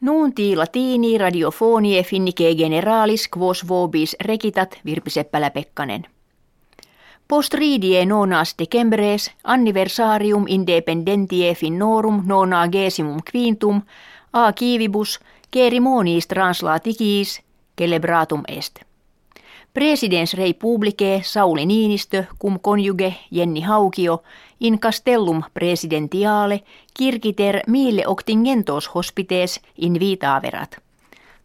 Nuunti latini radiofonie finnike generalis quos vobis rekitat Virpi Seppälä-Pekkanen. Post ridie nonas decembres anniversarium independentie finnorum nona gesimum quintum a kivibus kerimonis translatikis celebratum est. Presidens rei publice Sauli Niinistö cum conjuge Jenni Haukio in castellum presidentiale kirkiter mille octingentos hospites invitaverat.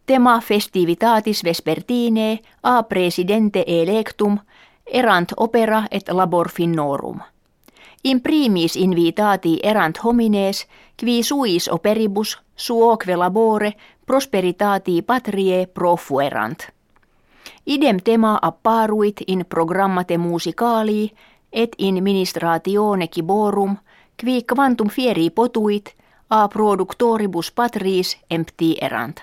Tema festivitatis vespertine a presidente electum erant opera et labor finnorum. In primis invitati erant homines qui suis operibus suoque labore prosperitati patrie profuerant. Idem tema apparuit in programmate musicali et in ministratione kiborum, qui quantum fieri potuit, a productoribus patris empti erant.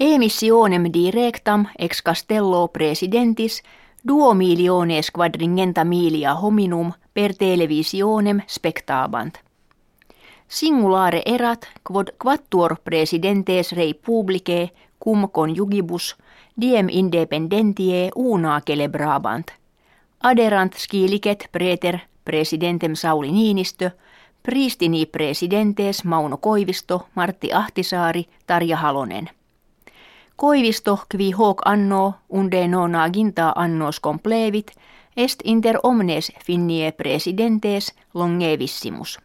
Emissionem directam ex castello presidentis duo miliones quadringenta milia hominum per televisionem spectabant. Singulare erat quod quattuor presidentes rei publicae cum conjugibus diem independentie una celebrabant. Aderant skilicet preter presidentem Sauli Niinistö, pristini presidentes Mauno Koivisto, Martti Ahtisaari, Tarja Halonen. Koivisto qui hoc anno unde nona ginta annos complevit est inter omnes finnie presidentes longevissimus.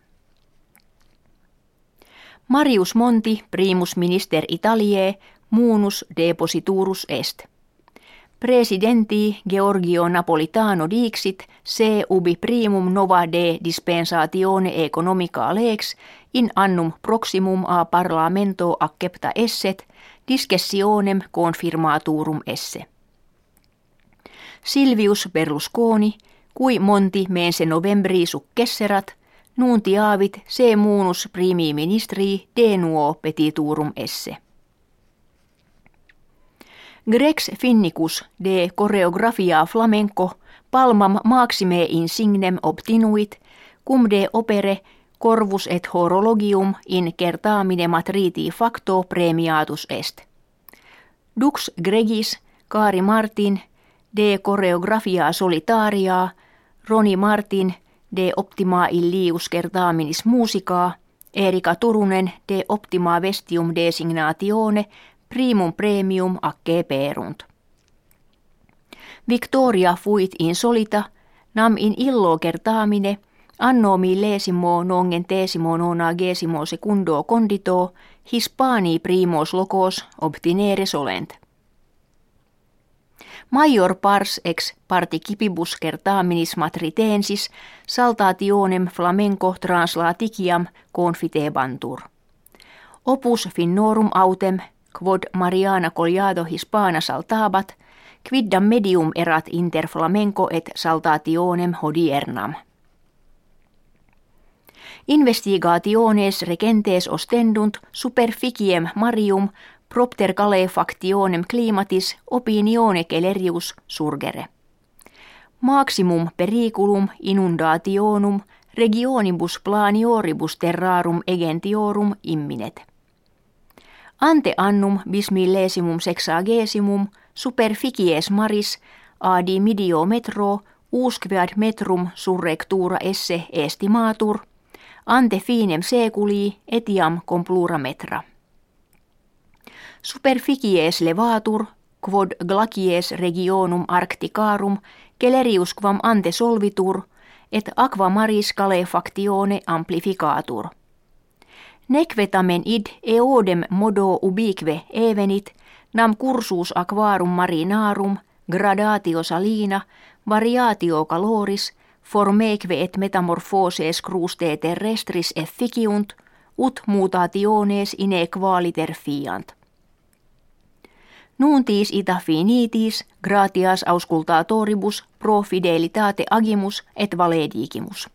Marius Monti, primus minister Italiae, munus depositurus est. Presidenti Georgio Napolitano dixit se ubi primum nova de dispensatione economica lex in annum proximum a parlamento accepta esset discessionem confirmaturum esse. Silvius Berlusconi, cui monti mense novembri successerat, nuntiavit se munus primi ministri de nuo petiturum esse. Grex Finnicus de choreografia flamenco palmam maxime insignem obtinuit, cum de opere corvus et horologium in kertaamine matriti facto premiatus est. Dux Gregis, Kaari Martin, de choreografia solitaria, Roni Martin, de optima illius kertaaminis musica, Erika Turunen, de optima vestium designatione, primum premium acce perunt. Victoria fuit insolita, nam in illo kertaamine, anno millesimo nongen tesimo nona gesimo secundo condito, hispani primos locos obtinere solent. Major pars ex participibus certaminis matritensis saltationem flamenco translaticiam confitebantur. Opus finnorum autem quod Mariana Collado hispana saltabat, quiddam medium erat inter flamenco et saltationem hodiernam. Investigationes regentes ostendunt superficiem marium propter calefactionem climatis opinione celerius surgere. Maximum periculum inundationum regionibus planioribus terrarum egentiorum imminet. Ante annum bismillesimum sexagesimum superficies maris adi midio metro usquead metrum surrectura esse estimatur ante finem seculi etiam complura metra. Superficies levatur quod glacies regionum arcticarum celerius quam ante solvitur et aqua maris calefactione amplificatur. Nequetamen id eodem modo ubique evenit, nam cursus aquarum marinarum, gradatio salina, variatio caloris, formeque et metamorphoses cruste terrestris efficiunt, ut mutationes ine qualiter fiant. Nuntis ita finitis, gratias auscultatoribus pro fidelitate agimus et valedigimus.